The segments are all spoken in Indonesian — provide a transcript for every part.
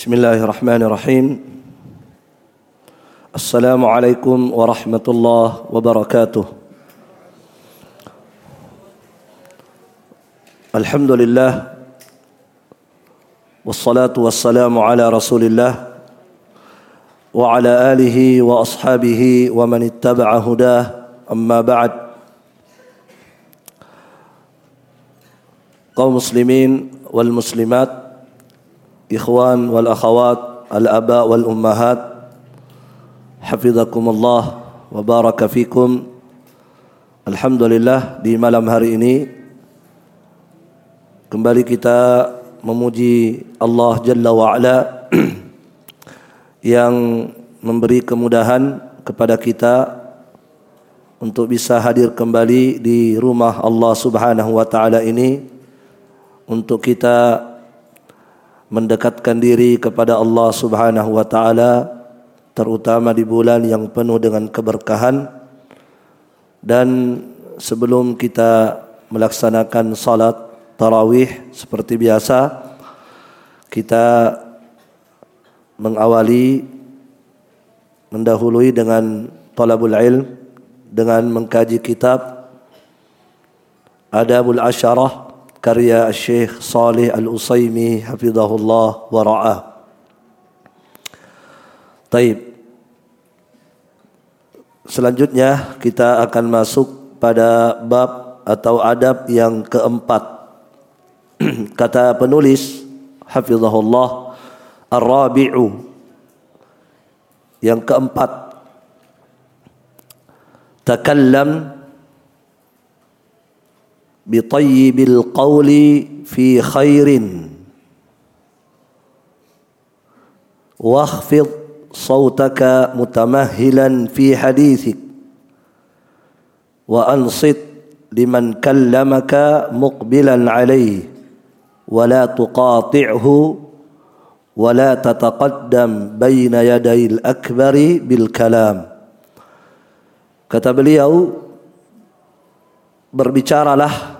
بسم الله الرحمن الرحيم. السلام عليكم ورحمة الله وبركاته. الحمد لله والصلاة والسلام على رسول الله وعلى آله وأصحابه ومن اتبع هداه. أما بعد قوم مسلمين والمسلمات ikhwan wal akhawat, al aba wal ummahat. Hafizakumullah wa baraka fikum. Alhamdulillah di malam hari ini kembali kita memuji Allah Jalla wa Ala yang memberi kemudahan kepada kita untuk bisa hadir kembali di rumah Allah Subhanahu wa taala ini untuk kita mendekatkan diri kepada Allah Subhanahu wa taala terutama di bulan yang penuh dengan keberkahan. Dan sebelum kita melaksanakan salat tarawih seperti biasa kita mengawali mendahului dengan talabul ilm dengan mengkaji kitab Adabul Asyarah karya Syekh Salih Al-Usaimi hafizahullah wa ra'ah. Taib. Selanjutnya kita akan masuk pada bab atau adab yang keempat. Kata penulis hafizahullah ar-rabi'u yang keempat takallam بطيب القول في خير. واخفض صوتك متمهلا في حديثك. وأنصت لمن كلمك مقبلا عليه. ولا تقاطعه ولا تتقدم بين يدي الأكبر بالكلام. kata beliau berbicaralah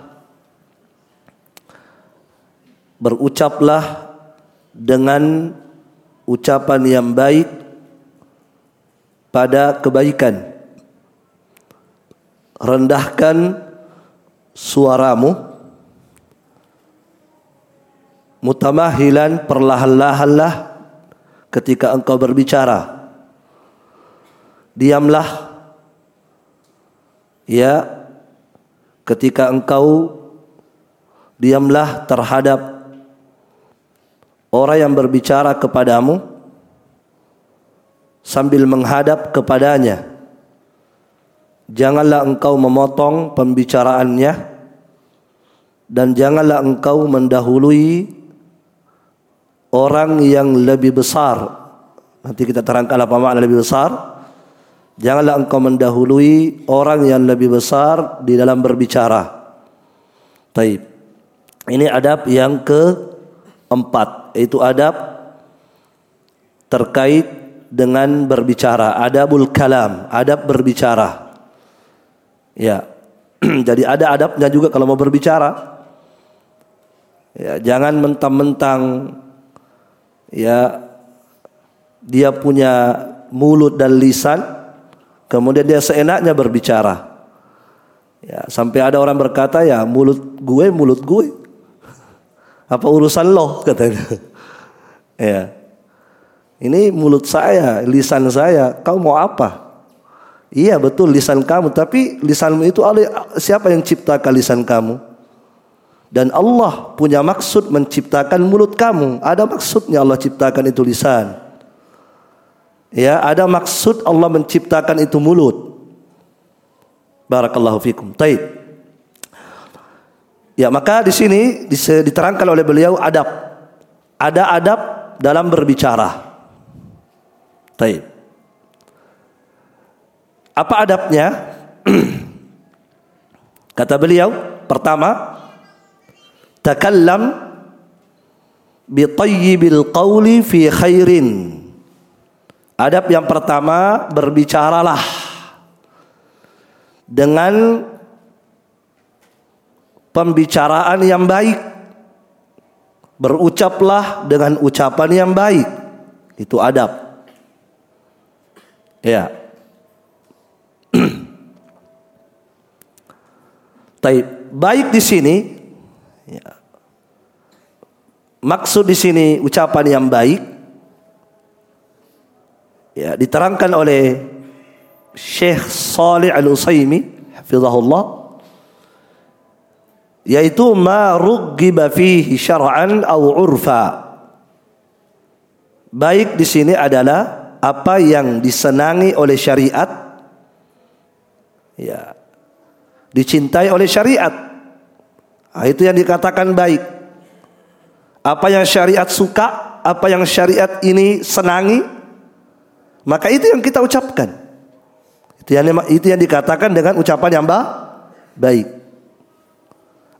berucaplah dengan ucapan yang baik pada kebaikan. Rendahkan suaramu. Mutamahilan perlahan-lahanlah ketika engkau berbicara. Diamlah ya ketika engkau diamlah terhadap orang yang berbicara kepadamu sambil menghadap kepadanya. Janganlah engkau memotong pembicaraannya dan janganlah engkau mendahului orang yang lebih besar. Nanti kita terangkan apa makna lebih besar. Janganlah engkau mendahului orang yang lebih besar di dalam berbicara. Taib. Ini adab yang keempat, yaitu adab terkait dengan berbicara, adabul kalam, adab berbicara. Ya. Jadi ada adabnya juga kalau mau berbicara. Ya, jangan mentang-mentang ya dia punya mulut dan lisan kemudian dia seenaknya berbicara. Ya, sampai ada orang berkata ya mulut gue mulut gue. Apa urusan lo katanya. ya. Ini mulut saya, lisan saya, kau mau apa? Iya betul lisan kamu, tapi lisanmu itu siapa yang ciptakan lisan kamu? Dan Allah punya maksud menciptakan mulut kamu. Ada maksudnya Allah ciptakan itu lisan. Ya, ada maksud Allah menciptakan itu mulut. Barakallahu fikum. Taib. Ya, maka di sini diterangkan oleh beliau adab. Ada adab dalam berbicara. Taib. Apa adabnya? Kata beliau, pertama, takallam bi tayyibil qawli fi khairin. Adab yang pertama, berbicaralah dengan pembicaraan yang baik. Berucaplah dengan ucapan yang baik. Itu adab. Ya. Taib. Baik di sini ya. Maksud di sini ucapan yang baik ya diterangkan oleh Syekh Salih Al-Utsaimin hafizahullah yaitu ma ruggiba fihi syar'an aw urfa. Baik di sini adalah apa yang disenangi oleh syariat ya dicintai oleh syariat. Nah, itu yang dikatakan baik. Apa yang syariat suka, apa yang syariat ini senangi, maka itu yang kita ucapkan. Itu yang itu yang dikatakan dengan ucapan yang baik.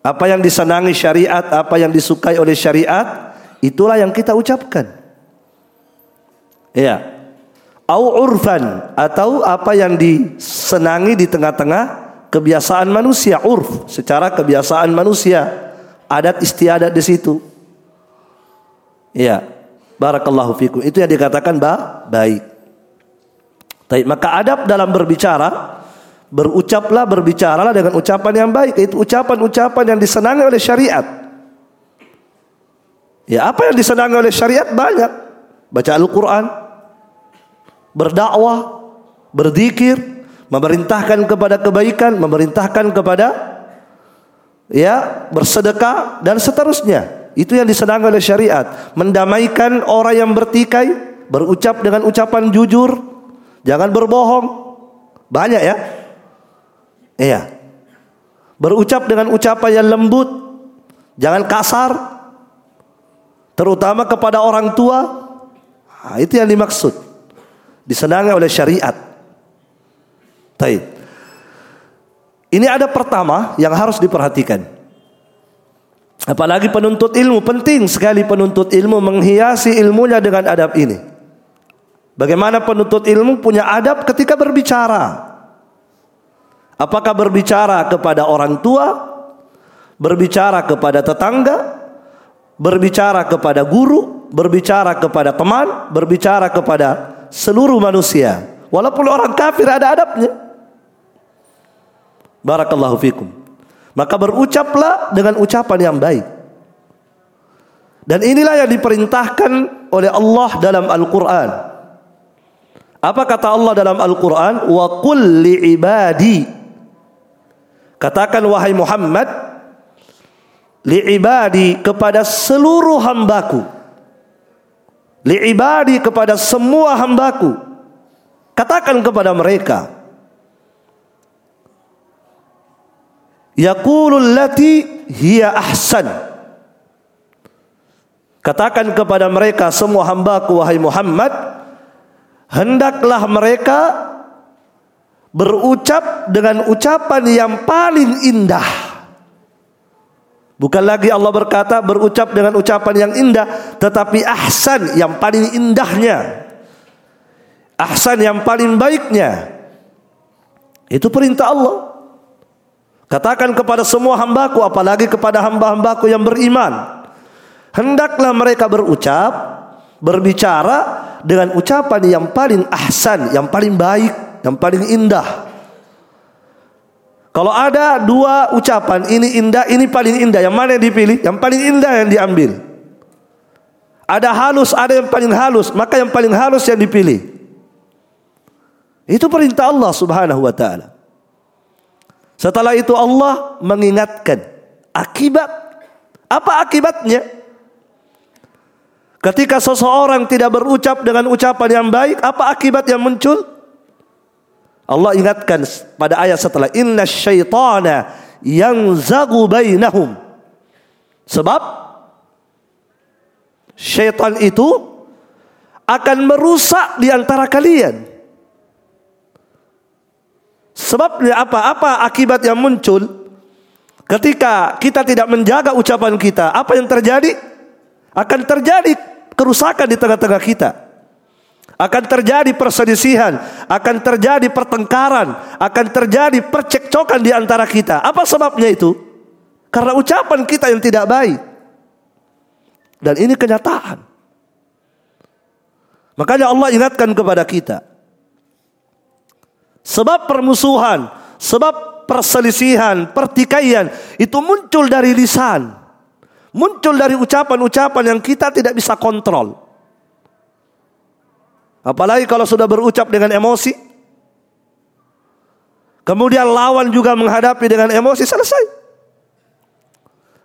Apa yang disenangi syariat, apa yang disukai oleh syariat, itulah yang kita ucapkan. Ya. Au urfan atau apa yang disenangi di tengah-tengah kebiasaan manusia, urf, secara kebiasaan manusia, adat istiadat di situ. Ya. Barakallahu fikum. Itu yang dikatakan ba baik. Baik, maka adab dalam berbicara Berucaplah, berbicaralah dengan ucapan yang baik. Itu ucapan-ucapan yang disenangi oleh syariat. Ya apa yang disenangi oleh syariat banyak. Baca Al-Quran. Berdakwah. Berzikir. Memerintahkan kepada kebaikan. Memerintahkan kepada ya bersedekah dan seterusnya. Itu yang disenangi oleh syariat. Mendamaikan orang yang bertikai. Berucap dengan ucapan jujur. Jangan berbohong. Banyak ya. Iya. Berucap dengan ucapan yang lembut, jangan kasar. Terutama kepada orang tua. Nah, itu yang dimaksud. Disenangi oleh syariat. Taib. Ini ada pertama yang harus diperhatikan. Apalagi penuntut ilmu penting sekali penuntut ilmu menghiasi ilmunya dengan adab ini. Bagaimana penuntut ilmu punya adab ketika berbicara. Apakah berbicara kepada orang tua, berbicara kepada tetangga, berbicara kepada guru, berbicara kepada teman, berbicara kepada seluruh manusia. Walaupun orang kafir ada adabnya. Barakallahu fikum. Maka berucaplah dengan ucapan yang baik. Dan inilah yang diperintahkan oleh Allah dalam Al-Quran. Apa kata Allah dalam Al-Quran? Wa kulli ibadi Katakan wahai Muhammad li'ibadi kepada seluruh hambaku. Li'ibadi kepada semua hambaku. Katakan kepada mereka. Yaqulul lati hiya ahsan. Katakan kepada mereka semua hambaku wahai Muhammad. Hendaklah mereka berucap dengan ucapan yang paling indah. Bukan lagi Allah berkata berucap dengan ucapan yang indah, tetapi ahsan yang paling indahnya. Ahsan yang paling baiknya. Itu perintah Allah. Katakan kepada semua hambaku, apalagi kepada hamba-hambaku yang beriman. Hendaklah mereka berucap, berbicara dengan ucapan yang paling ahsan, yang paling baik yang paling indah. Kalau ada dua ucapan, ini indah, ini paling indah, yang mana yang dipilih? Yang paling indah yang diambil. Ada halus, ada yang paling halus, maka yang paling halus yang dipilih. Itu perintah Allah Subhanahu wa taala. Setelah itu Allah mengingatkan akibat apa akibatnya? Ketika seseorang tidak berucap dengan ucapan yang baik, apa akibat yang muncul? Allah ingatkan pada ayat setelah inna syaitana yang zagu bainahum. Sebab syaitan itu akan merusak di antara kalian. Sebabnya apa? Apa akibat yang muncul ketika kita tidak menjaga ucapan kita? Apa yang terjadi? Akan terjadi kerusakan di tengah-tengah kita akan terjadi perselisihan, akan terjadi pertengkaran, akan terjadi percekcokan di antara kita. Apa sebabnya itu? Karena ucapan kita yang tidak baik. Dan ini kenyataan. Makanya Allah ingatkan kepada kita. Sebab permusuhan, sebab perselisihan, pertikaian itu muncul dari lisan. Muncul dari ucapan-ucapan yang kita tidak bisa kontrol. Apalagi kalau sudah berucap dengan emosi. Kemudian lawan juga menghadapi dengan emosi selesai.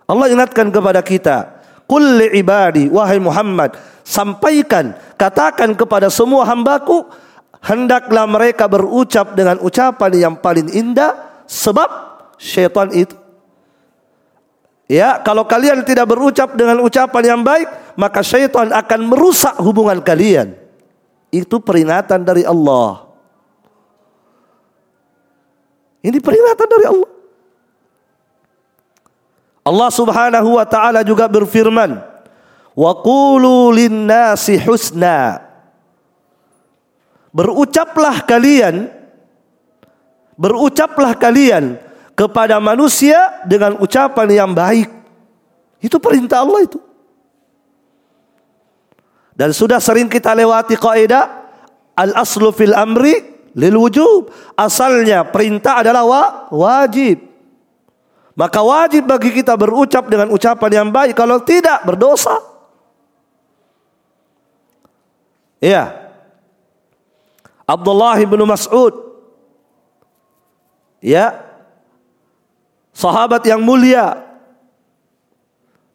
Allah ingatkan kepada kita, Qul ibadi wahai Muhammad sampaikan katakan kepada semua hambaku hendaklah mereka berucap dengan ucapan yang paling indah sebab syaitan itu Ya, kalau kalian tidak berucap dengan ucapan yang baik, maka syaitan akan merusak hubungan kalian. Itu peringatan dari Allah. Ini peringatan dari Allah. Allah Subhanahu wa taala juga berfirman, "Wa qulu lin-nasi husna." Berucaplah kalian berucaplah kalian kepada manusia dengan ucapan yang baik. Itu perintah Allah itu. Dan sudah sering kita lewati kaidah al-aslu fil amri lil wujub. Asalnya perintah adalah wa, wajib. Maka wajib bagi kita berucap dengan ucapan yang baik. Kalau tidak berdosa. Ya. Abdullah bin Mas'ud. Ya. Sahabat yang mulia.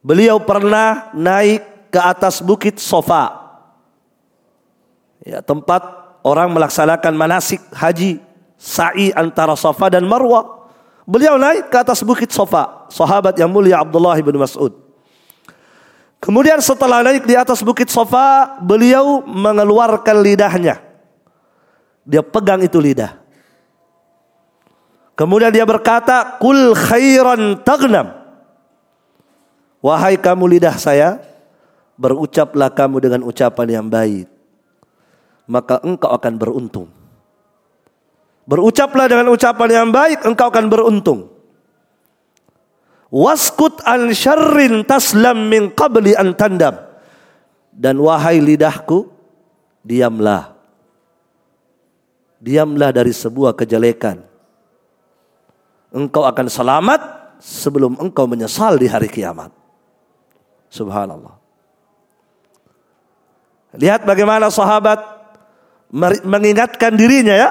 Beliau pernah naik ke atas bukit Sofa. Ya, tempat orang melaksanakan manasik haji, sa'i antara Sofa dan Marwah. Beliau naik ke atas bukit Sofa, sahabat yang mulia Abdullah bin Mas'ud. Kemudian setelah naik di atas bukit Sofa, beliau mengeluarkan lidahnya. Dia pegang itu lidah. Kemudian dia berkata, "Kul khairan tagnam." Wahai kamu lidah saya, berucaplah kamu dengan ucapan yang baik. Maka engkau akan beruntung. Berucaplah dengan ucapan yang baik, engkau akan beruntung. Waskut an syarrin taslam min qabli an tandam. Dan wahai lidahku, diamlah. Diamlah dari sebuah kejelekan. Engkau akan selamat sebelum engkau menyesal di hari kiamat. Subhanallah. Lihat bagaimana sahabat mengingatkan dirinya ya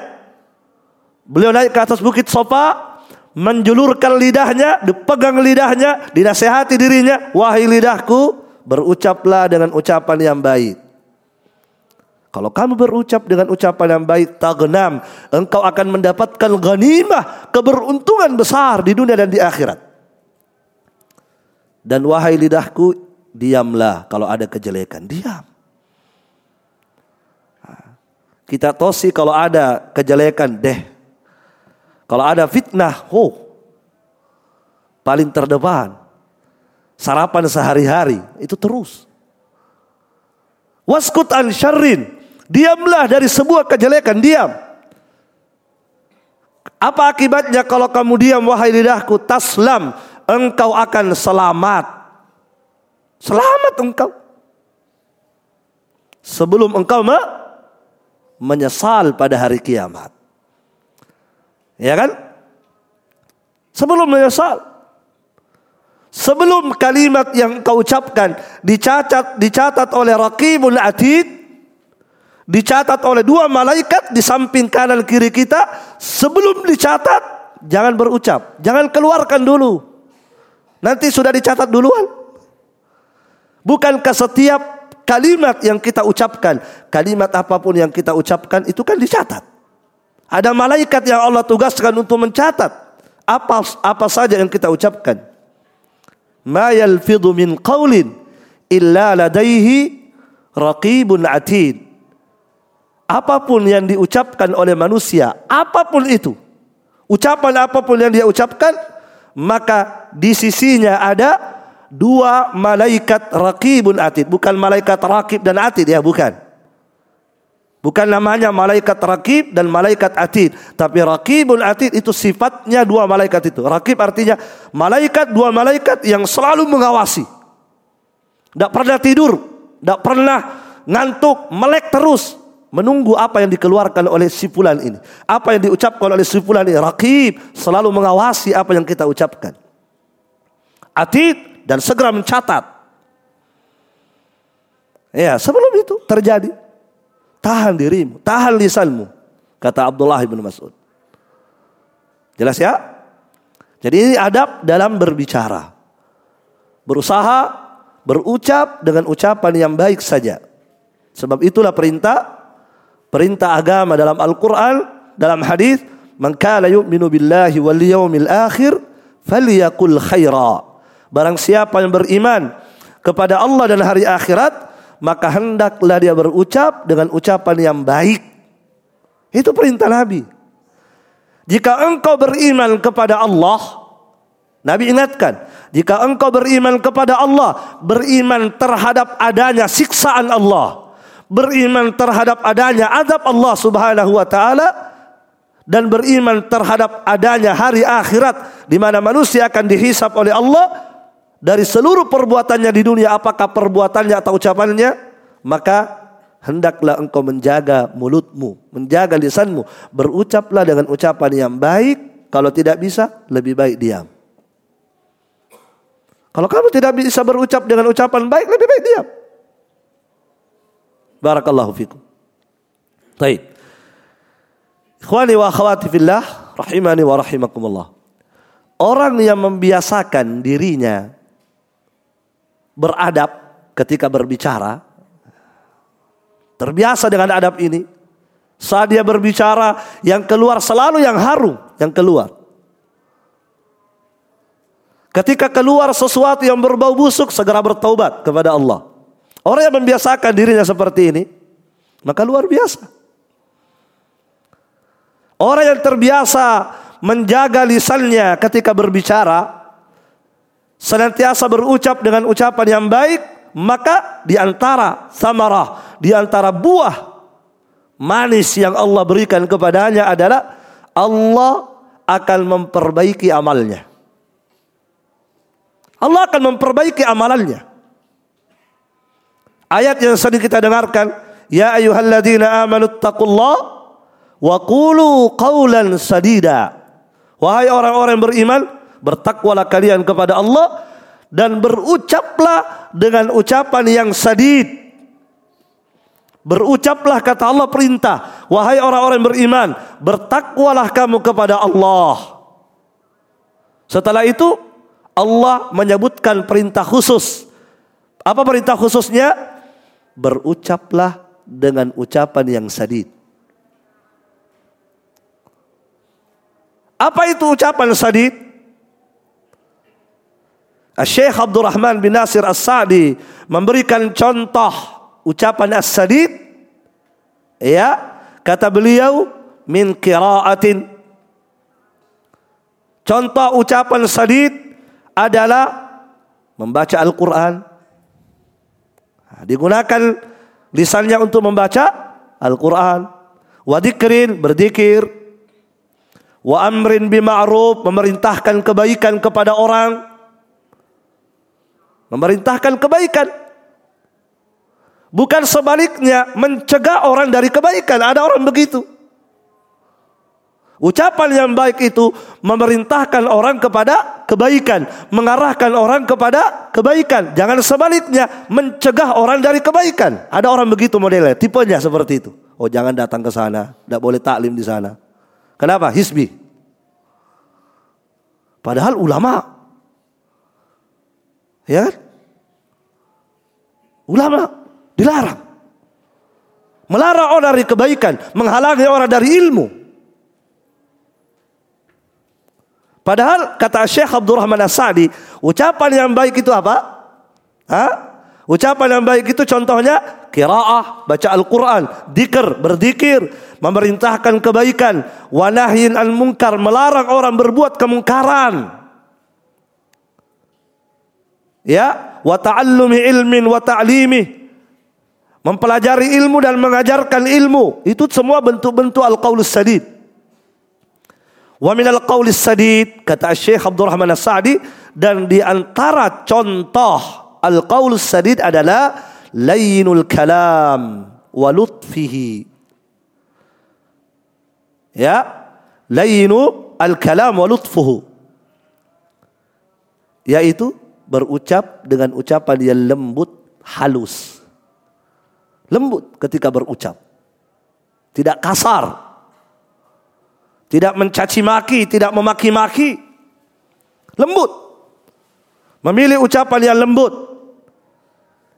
Beliau naik ke atas bukit Sofa, menjulurkan lidahnya, dipegang lidahnya, dinasehati dirinya, wahai lidahku, berucaplah dengan ucapan yang baik. Kalau kamu berucap dengan ucapan yang baik, tagnam, engkau akan mendapatkan ghanimah, keberuntungan besar di dunia dan di akhirat. Dan wahai lidahku, diamlah kalau ada kejelekan, diam. Kita tosi kalau ada kejelekan, deh kalau ada fitnah, oh, paling terdepan. Sarapan sehari-hari, itu terus. Waskut an syarrin. Diamlah dari sebuah kejelekan, diam. Apa akibatnya kalau kamu diam wahai lidahku taslam engkau akan selamat. Selamat engkau. Sebelum engkau menyesal pada hari kiamat. Ya kan? Sebelum menyesal. Sebelum kalimat yang kau ucapkan dicatat dicatat oleh Raqibul Atid, dicatat oleh dua malaikat di samping kanan kiri kita, sebelum dicatat jangan berucap, jangan keluarkan dulu. Nanti sudah dicatat duluan. Bukankah setiap kalimat yang kita ucapkan, kalimat apa pun yang kita ucapkan itu kan dicatat. Ada malaikat yang Allah tugaskan untuk mencatat apa apa saja yang kita ucapkan. Ma yalfidhu min qawlin illa ladaihi raqibun atid. Apa pun yang diucapkan oleh manusia, apa pun itu, ucapan apa pun yang dia ucapkan, maka di sisinya ada dua malaikat raqibun atid, bukan malaikat raqib dan atid ya, bukan. Bukan namanya malaikat rakib dan malaikat atid. Tapi rakibul atid itu sifatnya dua malaikat itu. Rakib artinya malaikat dua malaikat yang selalu mengawasi. Tidak pernah tidur, tidak pernah ngantuk, melek terus menunggu apa yang dikeluarkan oleh si fulan ini. Apa yang diucapkan oleh si fulan ini. Rakib selalu mengawasi apa yang kita ucapkan. Atid dan segera mencatat. Ya, sebelum itu terjadi. Tahan dirimu, tahan lisanmu. Kata Abdullah bin Mas'ud. Jelas ya? Jadi ini adab dalam berbicara. Berusaha berucap dengan ucapan yang baik saja. Sebab itulah perintah perintah agama dalam Al-Qur'an, dalam hadis, "Man kana yu'minu billahi wal yawmil akhir falyakul khaira." Barang siapa yang beriman kepada Allah dan hari akhirat, maka hendaklah dia berucap dengan ucapan yang baik. Itu perintah Nabi. Jika engkau beriman kepada Allah, Nabi ingatkan, jika engkau beriman kepada Allah, beriman terhadap adanya siksaan Allah, beriman terhadap adanya adab Allah Subhanahu wa taala dan beriman terhadap adanya hari akhirat di mana manusia akan dihisap oleh Allah dari seluruh perbuatannya di dunia apakah perbuatannya atau ucapannya maka hendaklah engkau menjaga mulutmu menjaga lisanmu berucaplah dengan ucapan yang baik kalau tidak bisa lebih baik diam kalau kamu tidak bisa berucap dengan ucapan baik lebih baik diam Barakallahu fikum. Baik. Ikhwani wa akhwati fillah, rahimani wa rahimakumullah. Orang yang membiasakan dirinya beradab ketika berbicara, terbiasa dengan adab ini, saat dia berbicara yang keluar selalu yang harum yang keluar. Ketika keluar sesuatu yang berbau busuk segera bertaubat kepada Allah. Orang yang membiasakan dirinya seperti ini, maka luar biasa. Orang yang terbiasa menjaga lisannya ketika berbicara, senantiasa berucap dengan ucapan yang baik, maka di antara samarah, di antara buah manis yang Allah berikan kepadanya adalah Allah akan memperbaiki amalnya. Allah akan memperbaiki amalannya. Ayat yang sedang kita dengarkan, ya ayyuhalladzina amanu taqullah wa qulu qawlan sadida. Wahai orang-orang beriman, bertakwalah kalian kepada Allah dan berucaplah dengan ucapan yang sadid. Berucaplah kata Allah perintah, wahai orang-orang beriman, bertakwalah kamu kepada Allah. Setelah itu Allah menyebutkan perintah khusus. Apa perintah khususnya? berucaplah dengan ucapan yang sadid. Apa itu ucapan sadid? Syekh Abdurrahman bin Nasir As-Sa'di memberikan contoh ucapan as-sadid. Ya, kata beliau min qiraatin. Contoh ucapan sadid adalah membaca Al-Qur'an, digunakan lisannya untuk membaca Al-Quran. Wa dikrin, berzikir. Wa amrin bima'ruf, memerintahkan kebaikan kepada orang. Memerintahkan kebaikan. Bukan sebaliknya mencegah orang dari kebaikan. Ada orang begitu. Ucapan yang baik itu memerintahkan orang kepada kebaikan, mengarahkan orang kepada kebaikan. Jangan sebaliknya mencegah orang dari kebaikan. Ada orang begitu modelnya, tipenya seperti itu. Oh jangan datang ke sana, tidak boleh taklim di sana. Kenapa? Hisbi. Padahal ulama. Ya kan? Ulama dilarang. Melarang orang dari kebaikan, menghalangi orang dari ilmu. Padahal kata Syekh Abdurrahman As-Sa'di, ucapan yang baik itu apa? Hah? Ucapan yang baik itu contohnya kiraah, baca Al-Quran, dikir, berzikir, memerintahkan kebaikan, wanahin al munkar, melarang orang berbuat kemungkaran. Ya, wa ta'allumi ilmin wa ta'limi. Mempelajari ilmu dan mengajarkan ilmu. Itu semua bentuk-bentuk al-qaulus sadid. Wa minal qawlis sadid kata Syekh Abdurrahman As-Sa'di dan di antara contoh Al-qaul sadid adalah lainul kalam wa lutfihi. Ya, lainu al-kalam wa lutfuhu. Yaitu berucap dengan ucapan yang lembut, halus. Lembut ketika berucap. Tidak kasar. Tidak mencaci maki, tidak memaki-maki. Lembut. Memilih ucapan yang lembut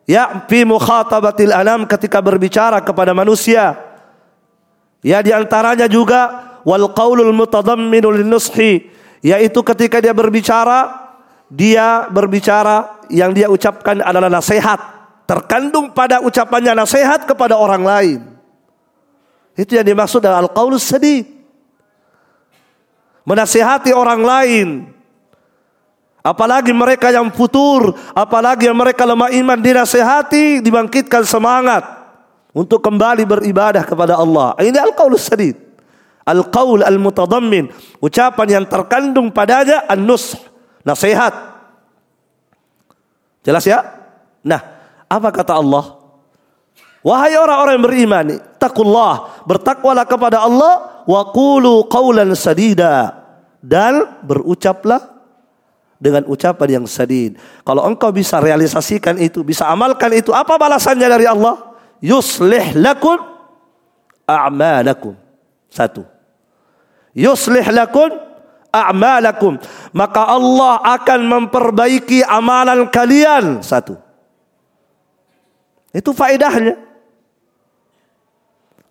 ya fi mukhatabatil anam ketika berbicara kepada manusia ya di antaranya juga wal qaulul mutadammin nushi yaitu ketika dia berbicara dia berbicara yang dia ucapkan adalah nasihat. Terkandung pada ucapannya nasihat kepada orang lain. Itu yang dimaksud dengan al qaulus sadid menasihati orang lain. Apalagi mereka yang futur, apalagi yang mereka lemah iman dinasehati, dibangkitkan semangat untuk kembali beribadah kepada Allah. Ini al-qaul sadid. Al-qaul al-mutadammin, ucapan yang terkandung padanya an-nus, nasihat. Jelas ya? Nah, apa kata Allah? Wahai orang-orang yang beriman, takullah, bertakwalah kepada Allah wa qulu qawlan sadida dan berucaplah dengan ucapan yang sadid. Kalau engkau bisa realisasikan itu, bisa amalkan itu, apa balasannya dari Allah? Yuslih lakum a'malakum. Satu. Yuslih lakum a'malakum. Maka Allah akan memperbaiki amalan kalian. Satu. Itu faedahnya.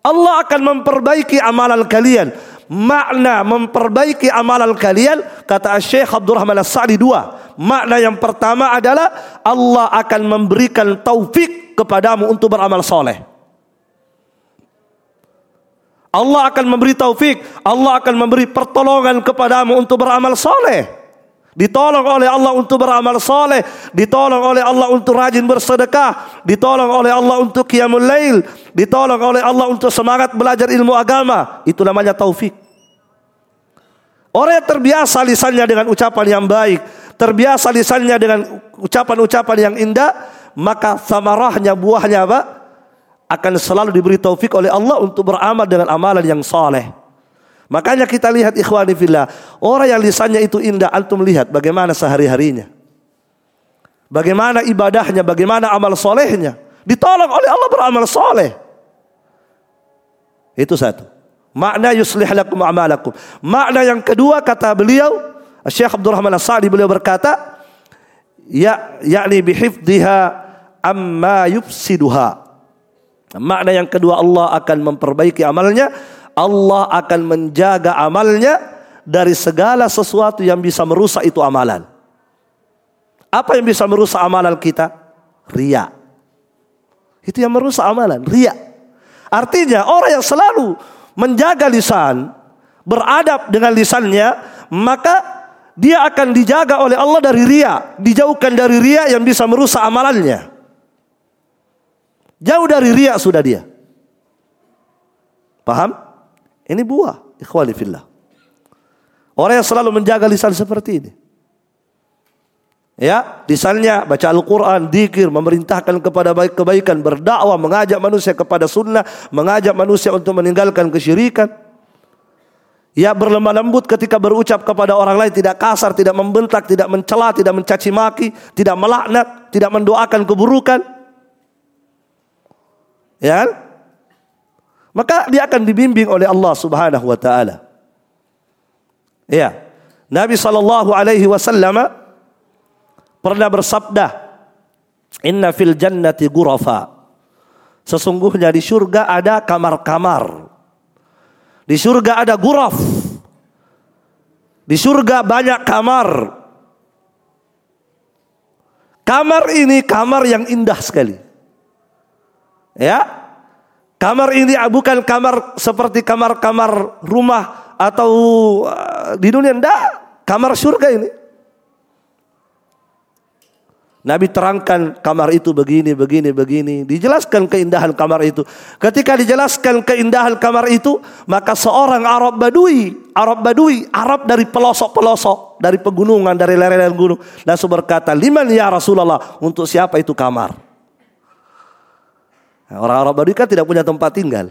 Allah akan memperbaiki amalan kalian makna memperbaiki amalan kalian kata Syekh Abdurrahman As-Sa'di dua. Makna yang pertama adalah Allah akan memberikan taufik kepadamu untuk beramal soleh. Allah akan memberi taufik, Allah akan memberi pertolongan kepadamu untuk beramal soleh. Ditolong oleh Allah untuk beramal soleh, ditolong oleh Allah untuk rajin bersedekah, ditolong oleh Allah untuk qiyamul lail, ditolong oleh Allah untuk semangat belajar ilmu agama. Itu namanya taufik. Orang yang terbiasa lisannya dengan ucapan yang baik, terbiasa lisannya dengan ucapan-ucapan yang indah, maka samarahnya buahnya apa? Akan selalu diberi taufik oleh Allah untuk beramal dengan amalan yang soleh. Makanya kita lihat ikhwani fillah, orang yang lisannya itu indah, antum lihat bagaimana sehari-harinya. Bagaimana ibadahnya, bagaimana amal solehnya. Ditolong oleh Allah beramal soleh. Itu satu. Makna yuslih lakum a'malakum. Makna yang kedua kata beliau, Syekh Abdul Rahman As-Sa'di beliau berkata, ya yakni bihifdhiha amma yufsiduha. Makna yang kedua Allah akan memperbaiki amalnya Allah akan menjaga amalnya dari segala sesuatu yang bisa merusak itu amalan. Apa yang bisa merusak amalan kita? Ria. Itu yang merusak amalan, ria. Artinya orang yang selalu menjaga lisan, beradab dengan lisannya, maka dia akan dijaga oleh Allah dari ria, dijauhkan dari ria yang bisa merusak amalannya. Jauh dari ria sudah dia. Paham? Ini buah, ikhwani fillah. Orang yang selalu menjaga lisan seperti ini. Ya, lisannya baca Al-Quran, dikir, memerintahkan kepada baik kebaikan, berdakwah, mengajak manusia kepada sunnah, mengajak manusia untuk meninggalkan kesyirikan. Ya berlemah lembut ketika berucap kepada orang lain tidak kasar, tidak membentak, tidak mencela, tidak mencaci maki, tidak melaknat, tidak mendoakan keburukan. Ya kan? maka dia akan dibimbing oleh Allah Subhanahu wa taala. Ya. Nabi sallallahu alaihi wasallam pernah bersabda, "Inna fil jannati ghurafa." Sesungguhnya di surga ada kamar-kamar. Di surga ada guraf. Di surga banyak kamar. Kamar ini kamar yang indah sekali. Ya, Kamar ini bukan kamar seperti kamar-kamar rumah atau uh, di dunia. Tidak. Kamar surga ini. Nabi terangkan kamar itu begini, begini, begini. Dijelaskan keindahan kamar itu. Ketika dijelaskan keindahan kamar itu, maka seorang Arab Badui, Arab Badui, Arab dari pelosok-pelosok, dari pegunungan, dari lereng gunung, langsung berkata, "Liman ya Rasulullah? Untuk siapa itu kamar?" Nah, orang Arab Badui kan tidak punya tempat tinggal.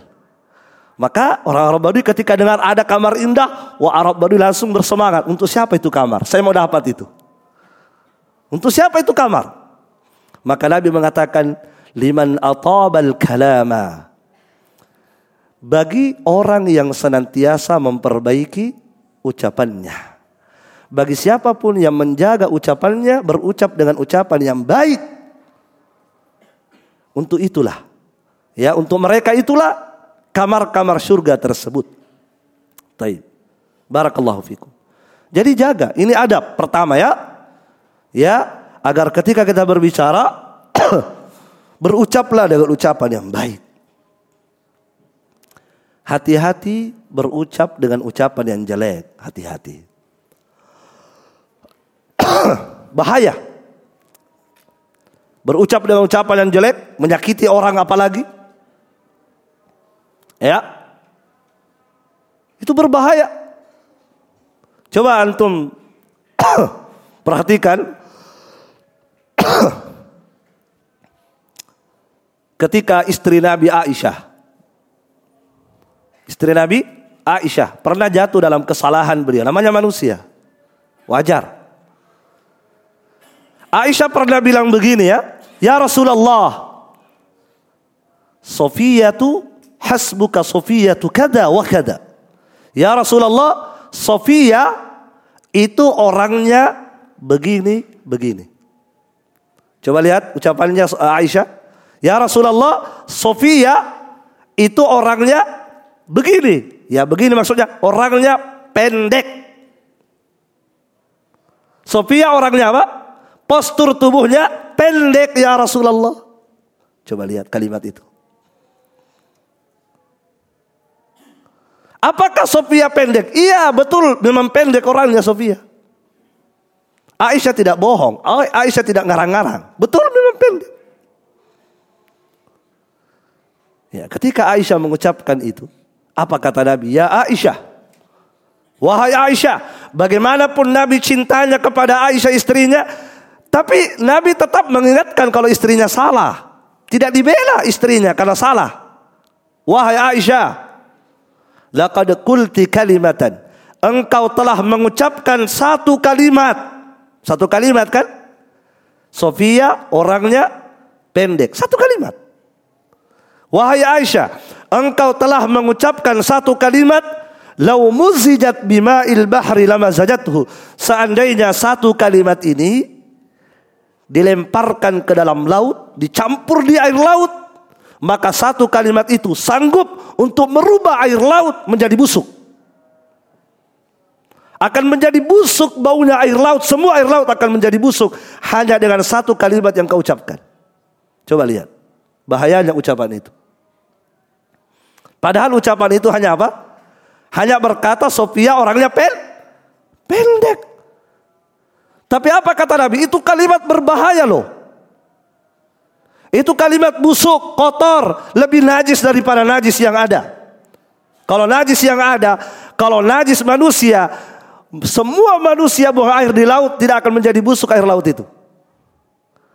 Maka orang Arab Badui ketika dengar ada kamar indah, wah Arab Badui langsung bersemangat. Untuk siapa itu kamar? Saya mau dapat itu. Untuk siapa itu kamar? Maka Nabi mengatakan liman atabal kalama. Bagi orang yang senantiasa memperbaiki ucapannya. Bagi siapa pun yang menjaga ucapannya, berucap dengan ucapan yang baik. Untuk itulah. Ya, untuk mereka itulah kamar-kamar surga tersebut. Taib. Barakallahu fikum. Jadi jaga, ini adab pertama ya ya agar ketika kita berbicara berucaplah dengan ucapan yang baik. Hati-hati berucap dengan ucapan yang jelek, hati-hati. Bahaya. Berucap dengan ucapan yang jelek, menyakiti orang apalagi. Ya. Itu berbahaya. Coba antum perhatikan. Ketika istri Nabi Aisyah. Istri Nabi Aisyah pernah jatuh dalam kesalahan beliau. Namanya manusia. Wajar. Aisyah pernah bilang begini ya. Ya Rasulullah. Sofia tu hasbuka Sofia tu kada wa kada ya Rasulullah Sofia itu orangnya begini begini Coba lihat ucapannya Aisyah. Ya Rasulullah, Sofia itu orangnya begini. Ya begini maksudnya, orangnya pendek. Sofia orangnya apa? Postur tubuhnya pendek ya Rasulullah. Coba lihat kalimat itu. Apakah Sofia pendek? Iya betul memang pendek orangnya Sofia. Aisyah tidak bohong. Aisyah tidak ngarang-ngarang. Betul memang pendek. Ya, ketika Aisyah mengucapkan itu, apa kata Nabi? Ya Aisyah, wahai Aisyah, bagaimanapun Nabi cintanya kepada Aisyah istrinya, tapi Nabi tetap mengingatkan kalau istrinya salah. Tidak dibela istrinya karena salah. Wahai Aisyah, laqad qulti kalimatan. Engkau telah mengucapkan satu kalimat satu kalimat kan? Sofia orangnya pendek. Satu kalimat. Wahai Aisyah, engkau telah mengucapkan satu kalimat Lau muzijat bima'il bahri lama zajatuhu. Seandainya satu kalimat ini dilemparkan ke dalam laut, dicampur di air laut, maka satu kalimat itu sanggup untuk merubah air laut menjadi busuk akan menjadi busuk baunya air laut. Semua air laut akan menjadi busuk hanya dengan satu kalimat yang kau ucapkan. Coba lihat bahayanya ucapan itu. Padahal ucapan itu hanya apa? Hanya berkata Sofia orangnya pen pendek. Tapi apa kata Nabi? Itu kalimat berbahaya loh. Itu kalimat busuk, kotor, lebih najis daripada najis yang ada. Kalau najis yang ada, kalau najis manusia, semua manusia buang air di laut tidak akan menjadi busuk air laut itu.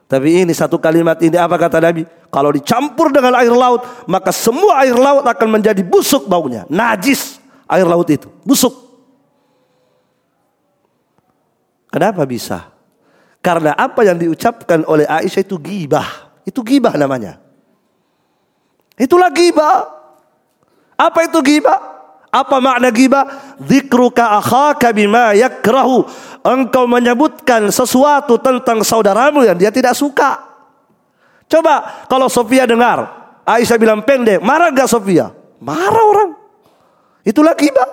Tapi ini satu kalimat ini apa kata Nabi? Kalau dicampur dengan air laut, maka semua air laut akan menjadi busuk baunya. Najis air laut itu, busuk. Kenapa bisa? Karena apa yang diucapkan oleh Aisyah itu gibah. Itu gibah namanya. Itulah gibah. Apa itu gibah? Apa makna ghibah? Dzikruka akhaka bima yakrahu. Engkau menyebutkan sesuatu tentang saudaramu yang dia tidak suka. Coba kalau Sofia dengar Aisyah bilang pendek, marah gak Sofia? Marah orang. Itulah ghibah.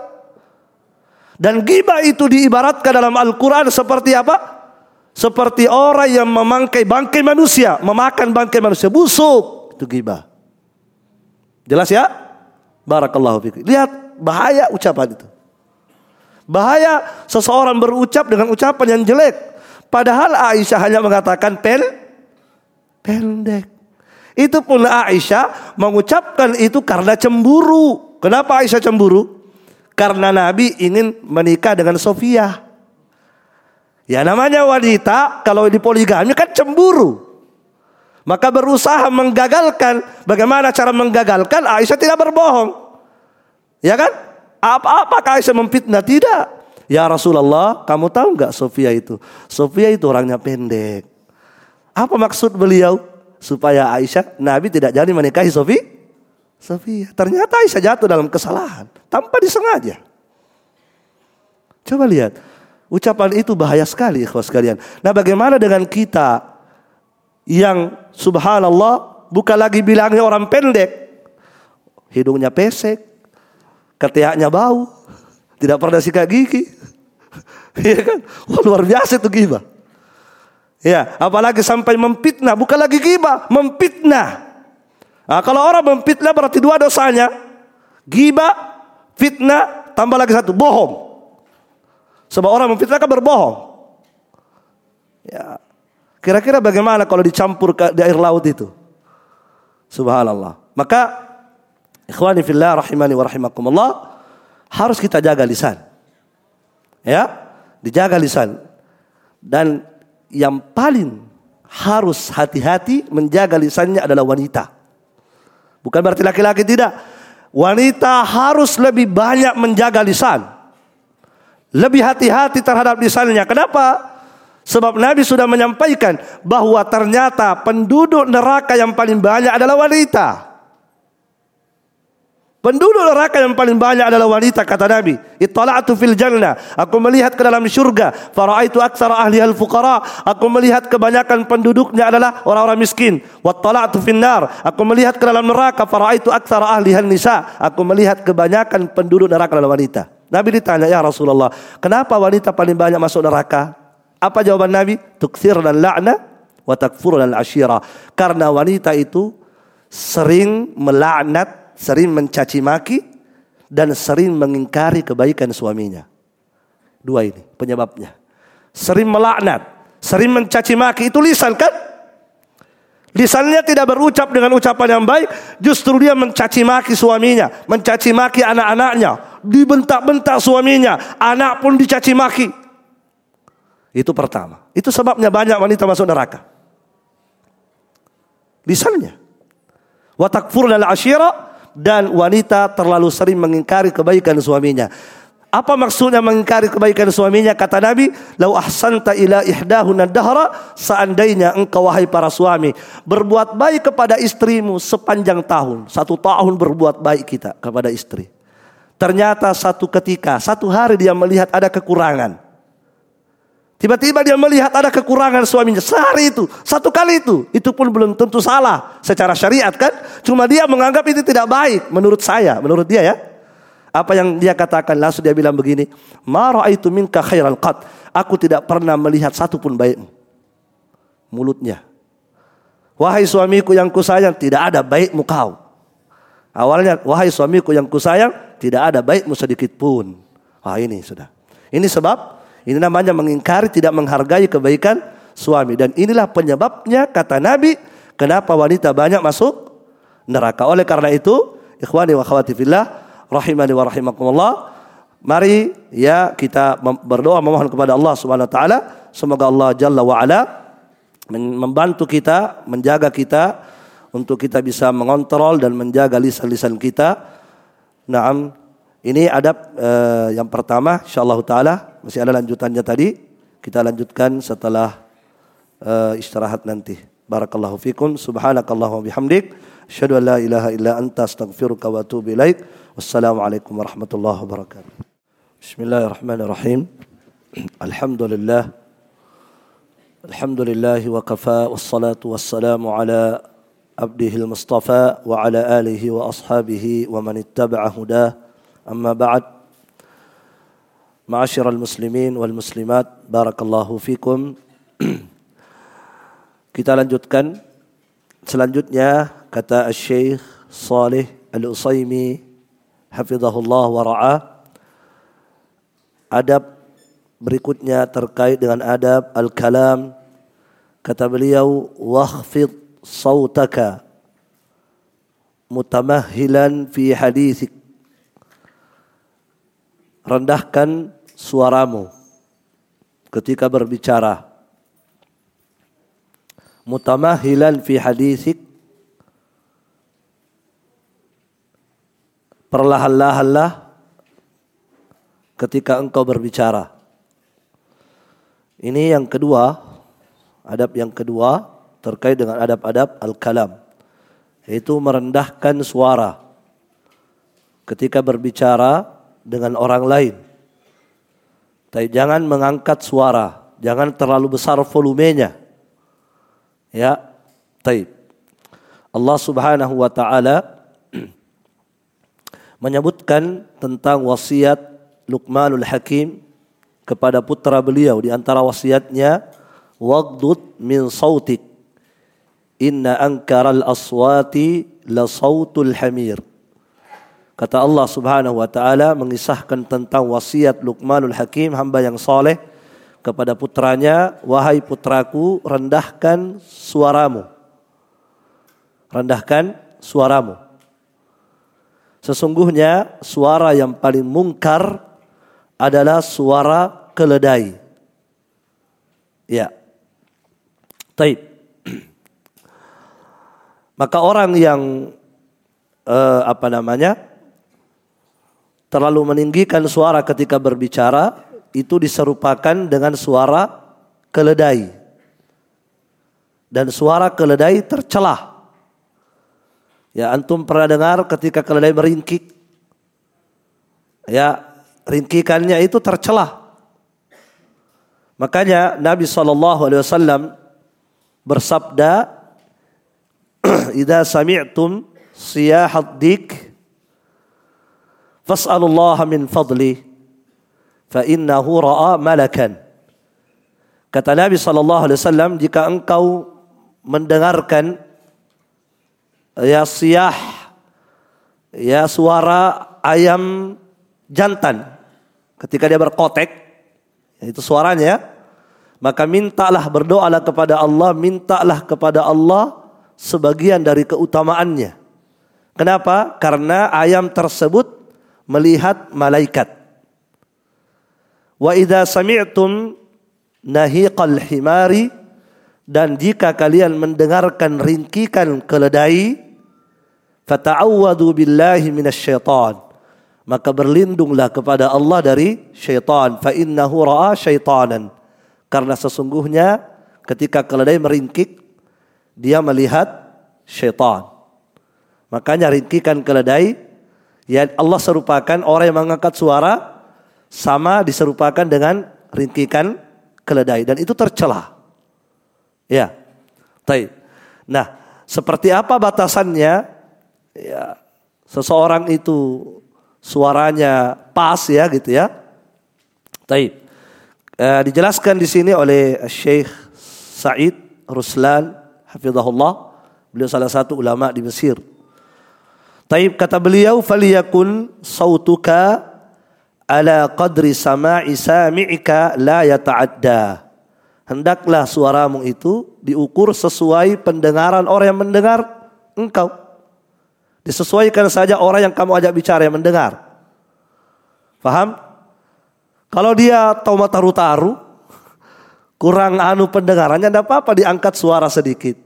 Dan ghibah itu diibaratkan dalam Al-Quran seperti apa? Seperti orang yang memangkai bangkai manusia, memakan bangkai manusia, busuk. Itu ghibah. Jelas ya? Barakallahu fiqh. Lihat bahaya ucapan itu. Bahaya seseorang berucap dengan ucapan yang jelek. Padahal Aisyah hanya mengatakan pen pendek. Itu pun Aisyah mengucapkan itu karena cemburu. Kenapa Aisyah cemburu? Karena Nabi ingin menikah dengan Sofia. Ya namanya wanita kalau di poligami kan cemburu. Maka berusaha menggagalkan. Bagaimana cara menggagalkan? Aisyah tidak berbohong. Ya kan? Apa-apakah Aisyah memfitnah? Tidak. Ya Rasulullah, kamu tahu nggak Sofia itu? Sofia itu orangnya pendek. Apa maksud beliau? Supaya Aisyah, Nabi tidak jadi menikahi Sofi. Sofia. Ternyata Aisyah jatuh dalam kesalahan. Tanpa disengaja. Coba lihat. Ucapan itu bahaya sekali ikhwas sekalian. Nah bagaimana dengan kita yang subhanallah bukan lagi bilangnya orang pendek. Hidungnya pesek. Ketiaknya bau. Tidak pernah sikat gigi. Iya kan? Wah, luar biasa itu gibah. Ya, apalagi sampai memfitnah, bukan lagi gibah, memfitnah. Nah, kalau orang memfitnah berarti dua dosanya. Gibah, fitnah, tambah lagi satu, bohong. Sebab orang memfitnah kan berbohong. Ya. Kira-kira bagaimana kalau dicampur ke di air laut itu? Subhanallah. Maka ikhwani fillah rahimani wa rahimakumullah harus kita jaga lisan. Ya, dijaga lisan. Dan yang paling harus hati-hati menjaga lisannya adalah wanita. Bukan berarti laki-laki tidak. Wanita harus lebih banyak menjaga lisan. Lebih hati-hati terhadap lisannya. Kenapa? Sebab Nabi sudah menyampaikan bahwa ternyata penduduk neraka yang paling banyak adalah wanita. Penduduk neraka yang paling banyak adalah wanita kata Nabi. Ittala'tu fil jannah. Aku melihat ke dalam syurga. Fara'aitu aksara ahli al fuqara. Aku melihat kebanyakan penduduknya adalah orang-orang miskin. Wattala'tu fil nar. Aku melihat ke dalam neraka. Fara'aitu aksara ahli al nisa. Aku melihat kebanyakan penduduk neraka adalah wanita. Nabi ditanya, ya Rasulullah, kenapa wanita paling banyak masuk neraka? Apa jawaban Nabi? Tukthir dan la'na wa takfur dan ashira. Karena wanita itu sering melaknat sering mencaci maki dan sering mengingkari kebaikan suaminya. Dua ini penyebabnya. Sering melaknat, sering mencaci maki itu lisan kan? Lisannya tidak berucap dengan ucapan yang baik, justru dia mencaci maki suaminya, mencaci maki anak-anaknya, dibentak-bentak suaminya, anak pun dicaci maki. Itu pertama. Itu sebabnya banyak wanita masuk neraka. Lisannya. Watakfur dan asyira dan wanita terlalu sering mengingkari kebaikan suaminya. Apa maksudnya mengingkari kebaikan suaminya? Kata Nabi, "Lau ahsanta ila ihdahuna dahra", seandainya engkau wahai para suami berbuat baik kepada istrimu sepanjang tahun, satu tahun berbuat baik kita kepada istri. Ternyata satu ketika, satu hari dia melihat ada kekurangan. Tiba-tiba dia melihat ada kekurangan suaminya sehari itu, satu kali itu. Itu pun belum tentu salah secara syariat kan. Cuma dia menganggap itu tidak baik menurut saya, menurut dia ya. Apa yang dia katakan langsung dia bilang begini, "Ma itu minka khairal qat." Aku tidak pernah melihat satu pun baikmu. Mulutnya. Wahai suamiku yang kusayang, tidak ada baikmu kau. Awalnya, wahai suamiku yang kusayang, tidak ada baikmu sedikit pun. Wah ini sudah. Ini sebab ini namanya mengingkari tidak menghargai kebaikan suami dan inilah penyebabnya kata Nabi kenapa wanita banyak masuk neraka. Oleh karena itu, ikhwani wa akhwati fillah rahimani wa rahimakumullah, mari ya kita berdoa memohon kepada Allah Subhanahu wa taala semoga Allah Jalla wa ala membantu kita, menjaga kita untuk kita bisa mengontrol dan menjaga lisan-lisan kita. Naam, ini adab uh, yang pertama insyaallah taala masih ada lanjutannya tadi. Kita lanjutkan setelah uh, istirahat nanti. Barakallahu fikum. Subhanakallahumma bihamdik. Asyhadu an la ilaha illa anta astaghfiruka wa atubu ilaik. Wassalamualaikum warahmatullahi wabarakatuh. Bismillahirrahmanirrahim. Alhamdulillah. Alhamdulillah wa kafa wassalatu wassalamu ala abdihi al-mustafa wa ala alihi wa ashabihi wa man ittaba'a hudah. Amma ba'd. Ma'asyiral muslimin wal muslimat, barakallahu fikum. Kita lanjutkan. Selanjutnya kata Syekh Saleh Al-Usaimi hafizahullah wa ra'ah adab berikutnya terkait dengan adab al-kalam. Kata beliau, "Wakhfid sautaka mutamahhilan fi hadithik." Rendahkan suaramu ketika berbicara. Mutamahhilan fi hadithik perlahan-lahanlah ketika engkau berbicara. Ini yang kedua, adab yang kedua terkait dengan adab-adab al-kalam. Yaitu merendahkan suara ketika berbicara dengan orang lain. Tapi jangan mengangkat suara, jangan terlalu besar volumenya. Ya, taib. Allah Subhanahu wa taala menyebutkan tentang wasiat Luqmanul Hakim kepada putra beliau di antara wasiatnya waghdud min sautik inna ankaral aswati la sautul hamir kata Allah Subhanahu wa taala mengisahkan tentang wasiat Luqmanul Hakim hamba yang soleh kepada putranya wahai putraku rendahkan suaramu rendahkan suaramu sesungguhnya suara yang paling mungkar adalah suara keledai. Ya. Taib. Maka orang yang eh, apa namanya terlalu meninggikan suara ketika berbicara itu diserupakan dengan suara keledai. Dan suara keledai tercelah. Ya, antum pernah dengar ketika keledai meringkik? Ya, ringkikannya itu tercelah. Makanya Nabi SAW bersabda, "Idza sami'tum siyahat dik, fas'alullah min fadli, fa innahu ra'a malakan." Kata Nabi SAW, jika engkau mendengarkan ya siyah, ya suara ayam jantan ketika dia berkotek, itu suaranya, maka mintalah berdoalah kepada Allah, mintalah kepada Allah sebagian dari keutamaannya. Kenapa? Karena ayam tersebut melihat malaikat. Wa idza sami'tum nahiqal himari dan jika kalian mendengarkan ringkikan keledai fata'awwadu billahi minasyaitan. Maka berlindunglah kepada Allah dari syaitan. Fa innahu ra'a syaitanan. Karena sesungguhnya ketika keledai meringkik dia melihat syaitan. Makanya ringkikan keledai ya Allah serupakan orang yang mengangkat suara sama diserupakan dengan ringkikan keledai dan itu tercelah ya Taib. nah seperti apa batasannya ya seseorang itu suaranya pas ya gitu ya. Taib. E, dijelaskan di sini oleh Syekh Said Ruslan hafizahullah. Beliau salah satu ulama di Mesir. Taib kata beliau faliyakun sautuka ala qadri sama'i sami'ika la yata'adda. Hendaklah suaramu itu diukur sesuai pendengaran orang yang mendengar engkau. Disesuaikan saja orang yang kamu ajak bicara yang mendengar. Faham? Kalau dia tahu taru-taru, kurang anu pendengarannya, tidak apa-apa diangkat suara sedikit.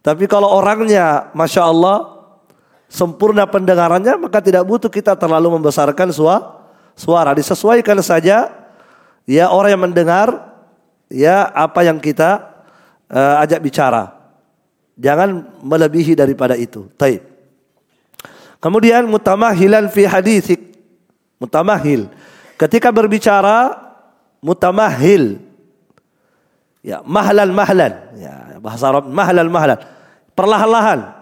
Tapi kalau orangnya, Masya Allah, sempurna pendengarannya, maka tidak butuh kita terlalu membesarkan suara. suara. Disesuaikan saja, ya orang yang mendengar, ya apa yang kita uh, ajak bicara. Jangan melebihi daripada itu. Taib. Kemudian mutamahilan fi hadisik. Mutamahil. Ketika berbicara mutamahil. Ya, mahlan mahlan. Ya, bahasa Arab mahlan mahlan. Perlahan-lahan.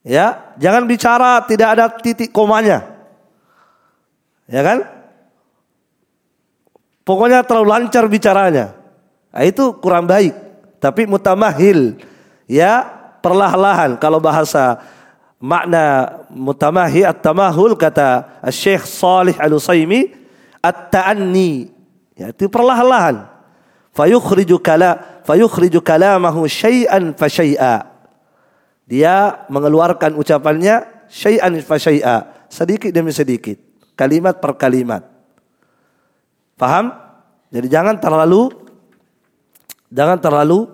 Ya, jangan bicara tidak ada titik komanya. Ya kan? Pokoknya terlalu lancar bicaranya. Nah, itu kurang baik. Tapi mutamahil. Ya, perlahan-lahan. Kalau bahasa makna mutamahi at-tamahul kata Syekh Salih Al-Usaimi at-ta'anni Ya, itu perlahan-lahan. Fayukhriju kala fayukhriju kalamahu syai'an fa. Dia mengeluarkan ucapannya syai'an fa sedikit demi sedikit, kalimat per kalimat. Paham? Jadi jangan terlalu jangan terlalu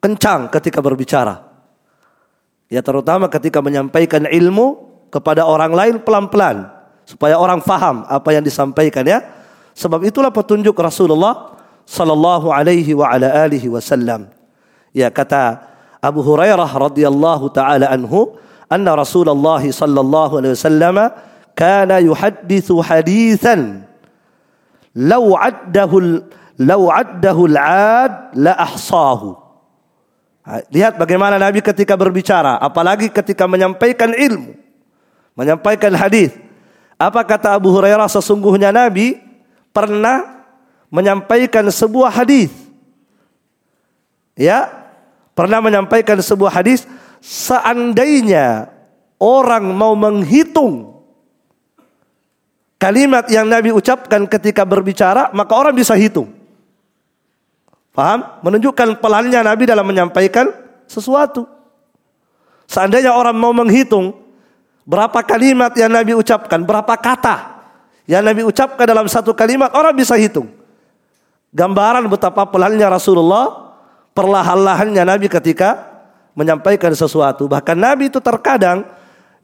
kencang ketika berbicara. Ya terutama ketika menyampaikan ilmu kepada orang lain pelan-pelan supaya orang faham apa yang disampaikan ya. Sebab itulah petunjuk Rasulullah sallallahu alaihi wa ala alihi wasallam. Ya kata Abu Hurairah radhiyallahu taala anhu, anna Rasulullah sallallahu alaihi wasallam kana yuhaddithu hadithan law addahu law addahu al-ad la ahsahu. Lihat bagaimana Nabi ketika berbicara, apalagi ketika menyampaikan ilmu, menyampaikan hadis. Apa kata Abu Hurairah sesungguhnya Nabi pernah menyampaikan sebuah hadis. Ya, pernah menyampaikan sebuah hadis seandainya orang mau menghitung kalimat yang Nabi ucapkan ketika berbicara, maka orang bisa hitung. Paham? Menunjukkan pelannya Nabi dalam menyampaikan sesuatu. Seandainya orang mau menghitung berapa kalimat yang Nabi ucapkan, berapa kata yang Nabi ucapkan dalam satu kalimat, orang bisa hitung. Gambaran betapa pelannya Rasulullah, perlahan-lahannya Nabi ketika menyampaikan sesuatu. Bahkan Nabi itu terkadang,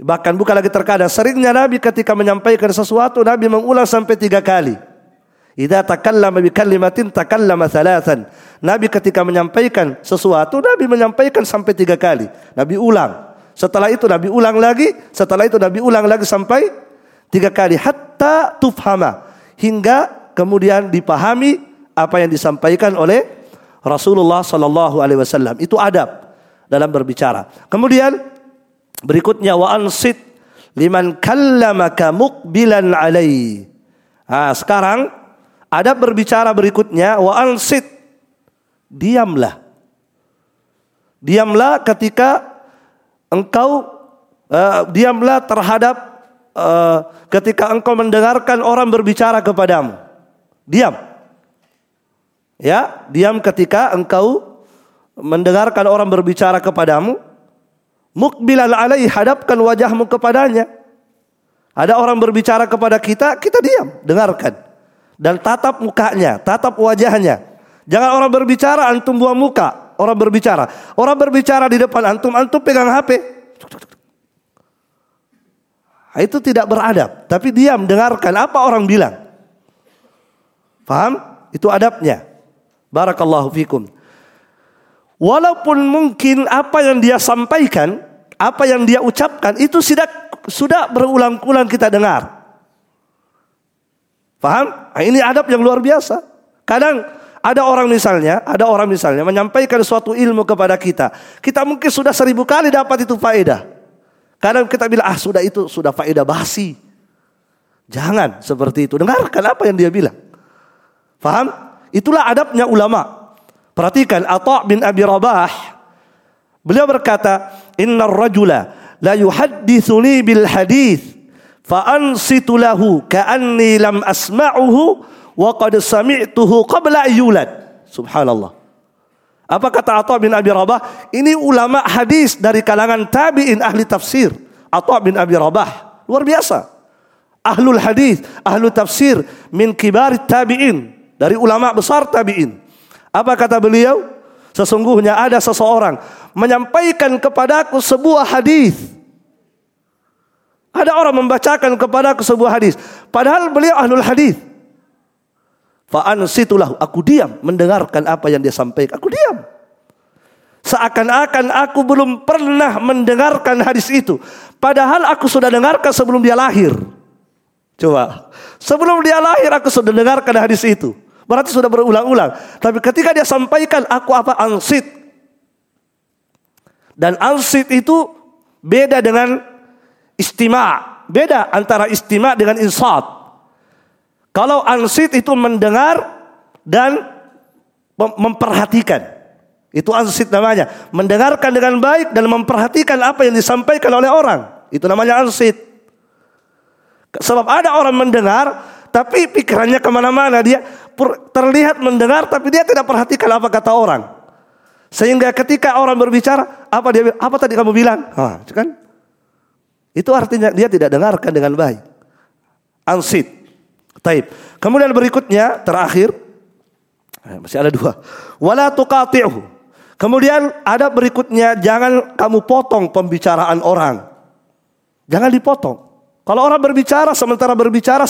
bahkan bukan lagi terkadang, seringnya Nabi ketika menyampaikan sesuatu, Nabi mengulang sampai tiga kali. Idza takallama bi kalimatin takallama thalathan. Nabi ketika menyampaikan sesuatu, Nabi menyampaikan sampai tiga kali. Nabi ulang. Setelah itu Nabi ulang lagi, setelah itu Nabi ulang lagi sampai tiga kali. Hatta tufhama. Hingga kemudian dipahami apa yang disampaikan oleh Rasulullah Sallallahu Alaihi Wasallam. Itu adab dalam berbicara. Kemudian berikutnya wa ansit liman kallamaka muqbilan alai. Nah, sekarang ada berbicara berikutnya wa ansit. Diamlah. Diamlah ketika engkau uh, diamlah terhadap uh, ketika engkau mendengarkan orang berbicara kepadamu. Diam. Ya, diam ketika engkau mendengarkan orang berbicara kepadamu. Mukbilan alai hadapkan wajahmu kepadanya. Ada orang berbicara kepada kita, kita diam, dengarkan dan tatap mukanya, tatap wajahnya. Jangan orang berbicara antum buang muka, orang berbicara. Orang berbicara di depan antum, antum pegang HP. Nah, itu tidak beradab, tapi diam dengarkan apa orang bilang. Paham? Itu adabnya. Barakallahu fikum. Walaupun mungkin apa yang dia sampaikan, apa yang dia ucapkan itu sudah sudah berulang-ulang kita dengar. Paham? Nah, ini adab yang luar biasa. Kadang ada orang misalnya, ada orang misalnya menyampaikan suatu ilmu kepada kita. Kita mungkin sudah seribu kali dapat itu faedah. Kadang kita bilang, ah sudah itu, sudah faedah basi. Jangan seperti itu. Dengarkan apa yang dia bilang. Paham? Itulah adabnya ulama. Perhatikan, Atta' bin Abi Rabah. Beliau berkata, Inna rajula la yuhaddithuni bil hadith fa ansitu lahu ka'anni lam asma'uhu wa qad sami'tuhu qabla yulad. Subhanallah. Apa kata Atha bin Abi Rabah? Ini ulama hadis dari kalangan tabi'in ahli tafsir. Atha bin Abi Rabah. Luar biasa. Ahlul hadis ahlu tafsir min kibar tabi'in dari ulama besar tabi'in apa kata beliau sesungguhnya ada seseorang menyampaikan kepadaku sebuah hadis ada orang membacakan kepada aku sebuah hadis. Padahal beliau ahlul hadis. Fa'an situlah aku diam mendengarkan apa yang dia sampaikan. Aku diam. Seakan-akan aku belum pernah mendengarkan hadis itu. Padahal aku sudah dengarkan sebelum dia lahir. Coba. Sebelum dia lahir aku sudah dengarkan hadis itu. Berarti sudah berulang-ulang. Tapi ketika dia sampaikan aku apa ansit. Dan ansit itu beda dengan Istima. Beda antara istima dengan insat. Kalau ansit itu mendengar dan memperhatikan. Itu ansit namanya. Mendengarkan dengan baik dan memperhatikan apa yang disampaikan oleh orang. Itu namanya ansit. Sebab ada orang mendengar tapi pikirannya ke mana-mana. Dia terlihat mendengar, tapi dia tidak perhatikan apa kata orang. Sehingga ketika orang berbicara, apa dia apa tadi kamu bilang? Ah, kan? Itu artinya dia tidak dengarkan dengan baik. Ansit. Taib. Kemudian berikutnya terakhir eh, masih ada dua. Wala tuqati'hu. Kemudian ada berikutnya jangan kamu potong pembicaraan orang. Jangan dipotong. Kalau orang berbicara sementara berbicara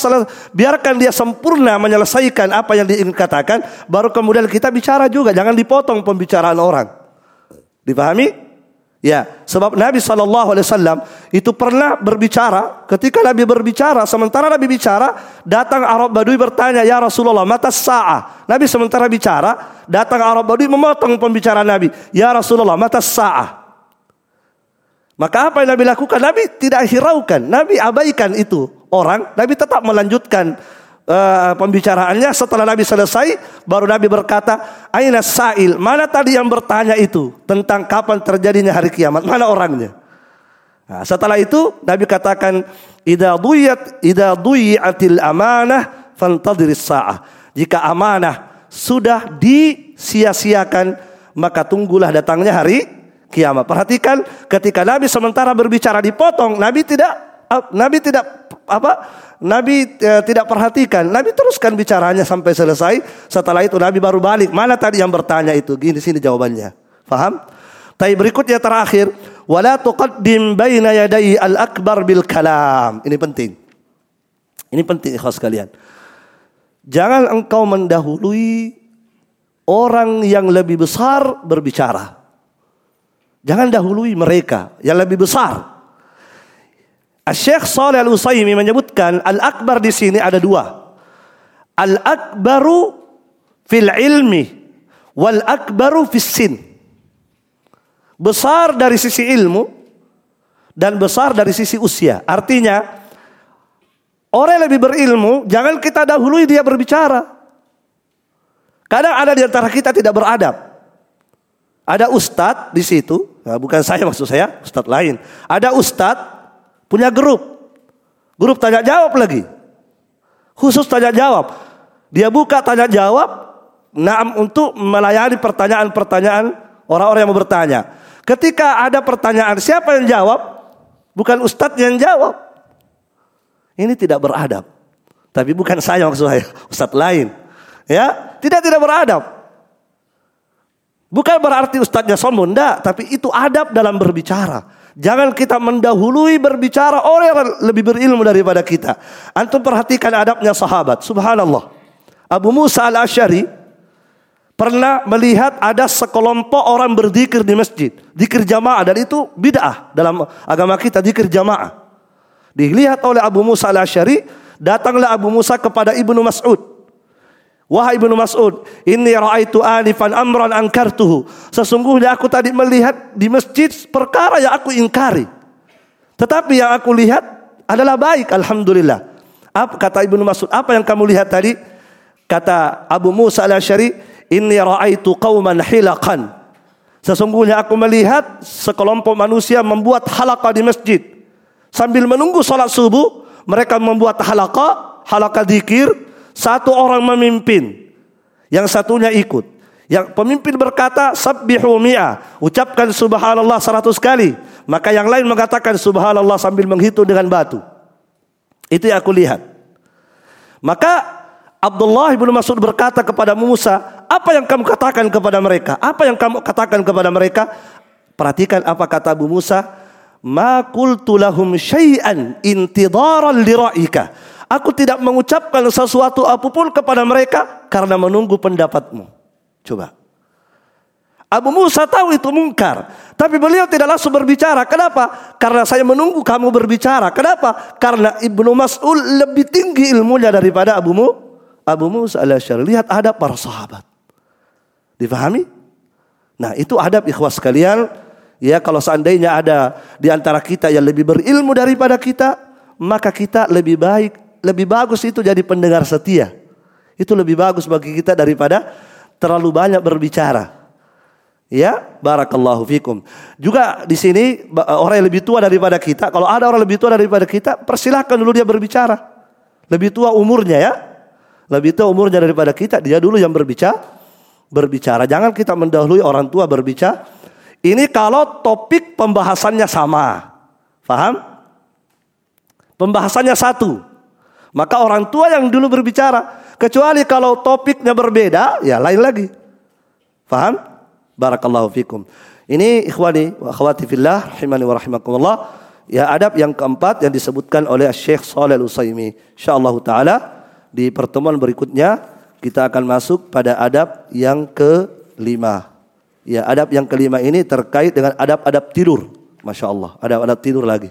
biarkan dia sempurna menyelesaikan apa yang dia ingin katakan baru kemudian kita bicara juga jangan dipotong pembicaraan orang. Dipahami? Ya, sebab Nabi Shallallahu Alaihi Wasallam itu pernah berbicara. Ketika Nabi berbicara, sementara Nabi bicara, datang Arab Badui bertanya, ya Rasulullah, mata sa'ah. Nabi sementara bicara, datang Arab Badui memotong pembicaraan Nabi, ya Rasulullah, mata sa'ah. Maka apa yang Nabi lakukan? Nabi tidak hiraukan, Nabi abaikan itu. Orang, Nabi tetap melanjutkan uh, pembicaraannya. Setelah Nabi selesai baru Nabi berkata aina sa'il? Mana tadi yang bertanya itu tentang kapan terjadinya hari kiamat? Mana orangnya? Nah, setelah itu Nabi katakan idza duyat idza duyatil amanah fantadhiris sa'ah jika amanah sudah disia-siakan maka tunggulah datangnya hari kiamat perhatikan ketika Nabi sementara berbicara dipotong Nabi tidak Nabi tidak apa Nabi e, tidak perhatikan. Nabi teruskan bicaranya sampai selesai. Setelah itu Nabi baru balik. Mana tadi yang bertanya itu? Gini sini jawabannya. Faham? Tapi berikutnya terakhir, wala tuqaddim baina yadai al-akbar bil kalam. Ini penting. Ini penting ikhlas kalian. Jangan engkau mendahului orang yang lebih besar berbicara. Jangan dahului mereka yang lebih besar. Syekh Saleh Al Utsaimin menyebutkan al-akbar di sini ada dua. Al-akbaru fil ilmi wal akbaru fis sin. Besar dari sisi ilmu dan besar dari sisi usia. Artinya orang yang lebih berilmu jangan kita dahului dia berbicara. Kadang ada di antara kita tidak beradab. Ada ustadz di situ, nah, bukan saya maksud saya, ustadz lain. Ada ustadz Punya grup. Grup tanya jawab lagi. Khusus tanya jawab. Dia buka tanya jawab. Naam untuk melayani pertanyaan-pertanyaan orang-orang yang mau bertanya. Ketika ada pertanyaan siapa yang jawab? Bukan ustadz yang jawab. Ini tidak beradab. Tapi bukan saya maksud saya, ustadz lain. Ya, tidak tidak beradab. Bukan berarti ustadznya sombong, enggak, tapi itu adab dalam berbicara. Jangan kita mendahului berbicara orang yang lebih berilmu daripada kita. Antum perhatikan adabnya sahabat. Subhanallah. Abu Musa al-Ashari pernah melihat ada sekelompok orang berzikir di masjid. Zikir jamaah dan itu bid'ah dalam agama kita zikir jamaah. Dilihat oleh Abu Musa al-Ashari, datanglah Abu Musa kepada Ibnu Mas'ud. Wahai Ibnu Mas'ud, ini ra'aitu anifan amran angkartuhu. Sesungguhnya aku tadi melihat di masjid perkara yang aku ingkari. Tetapi yang aku lihat adalah baik, alhamdulillah. Apa kata Ibnu Mas'ud? Apa yang kamu lihat tadi? Kata Abu Musa al-Asy'ari, "Inni ra'aitu qauman hilaqan." Sesungguhnya aku melihat sekelompok manusia membuat halaqah di masjid. Sambil menunggu salat subuh, mereka membuat halaqah, halaqah zikir, satu orang memimpin, yang satunya ikut. Yang pemimpin berkata sabbihu mi'a, ucapkan subhanallah seratus kali. Maka yang lain mengatakan subhanallah sambil menghitung dengan batu. Itu yang aku lihat. Maka Abdullah bin Mas'ud berkata kepada Musa, apa yang kamu katakan kepada mereka? Apa yang kamu katakan kepada mereka? Perhatikan apa kata Abu Musa. Ma qultu lahum syai'an intidaran li. Aku tidak mengucapkan sesuatu apa pun kepada mereka karena menunggu pendapatmu. Coba. Abu Musa tahu itu mungkar. Tapi beliau tidak langsung berbicara. Kenapa? Karena saya menunggu kamu berbicara. Kenapa? Karena Ibnu Mas'ud lebih tinggi ilmunya daripada Abu Mu. Abu Musa al Lihat adab para sahabat. Difahami? Nah itu adab ikhwas sekalian. Ya kalau seandainya ada di antara kita yang lebih berilmu daripada kita. Maka kita lebih baik lebih bagus itu jadi pendengar setia. Itu lebih bagus bagi kita daripada terlalu banyak berbicara. Ya, barakallahu fikum. Juga di sini orang yang lebih tua daripada kita, kalau ada orang lebih tua daripada kita, persilahkan dulu dia berbicara. Lebih tua umurnya ya. Lebih tua umurnya daripada kita. Dia dulu yang berbicara. Berbicara. Jangan kita mendahului orang tua berbicara. Ini kalau topik pembahasannya sama. Faham? Pembahasannya satu. Maka orang tua yang dulu berbicara. Kecuali kalau topiknya berbeda, ya lain lagi. Faham? Barakallahu fikum. Ini ikhwani wa akhwati fillah rahimani wa rahimakumullah. Ya adab yang keempat yang disebutkan oleh Syekh Shalih Al-Utsaimin. Insyaallah taala di pertemuan berikutnya kita akan masuk pada adab yang kelima. Ya, adab yang kelima ini terkait dengan adab-adab tidur. Masya Allah, adab-adab tidur lagi.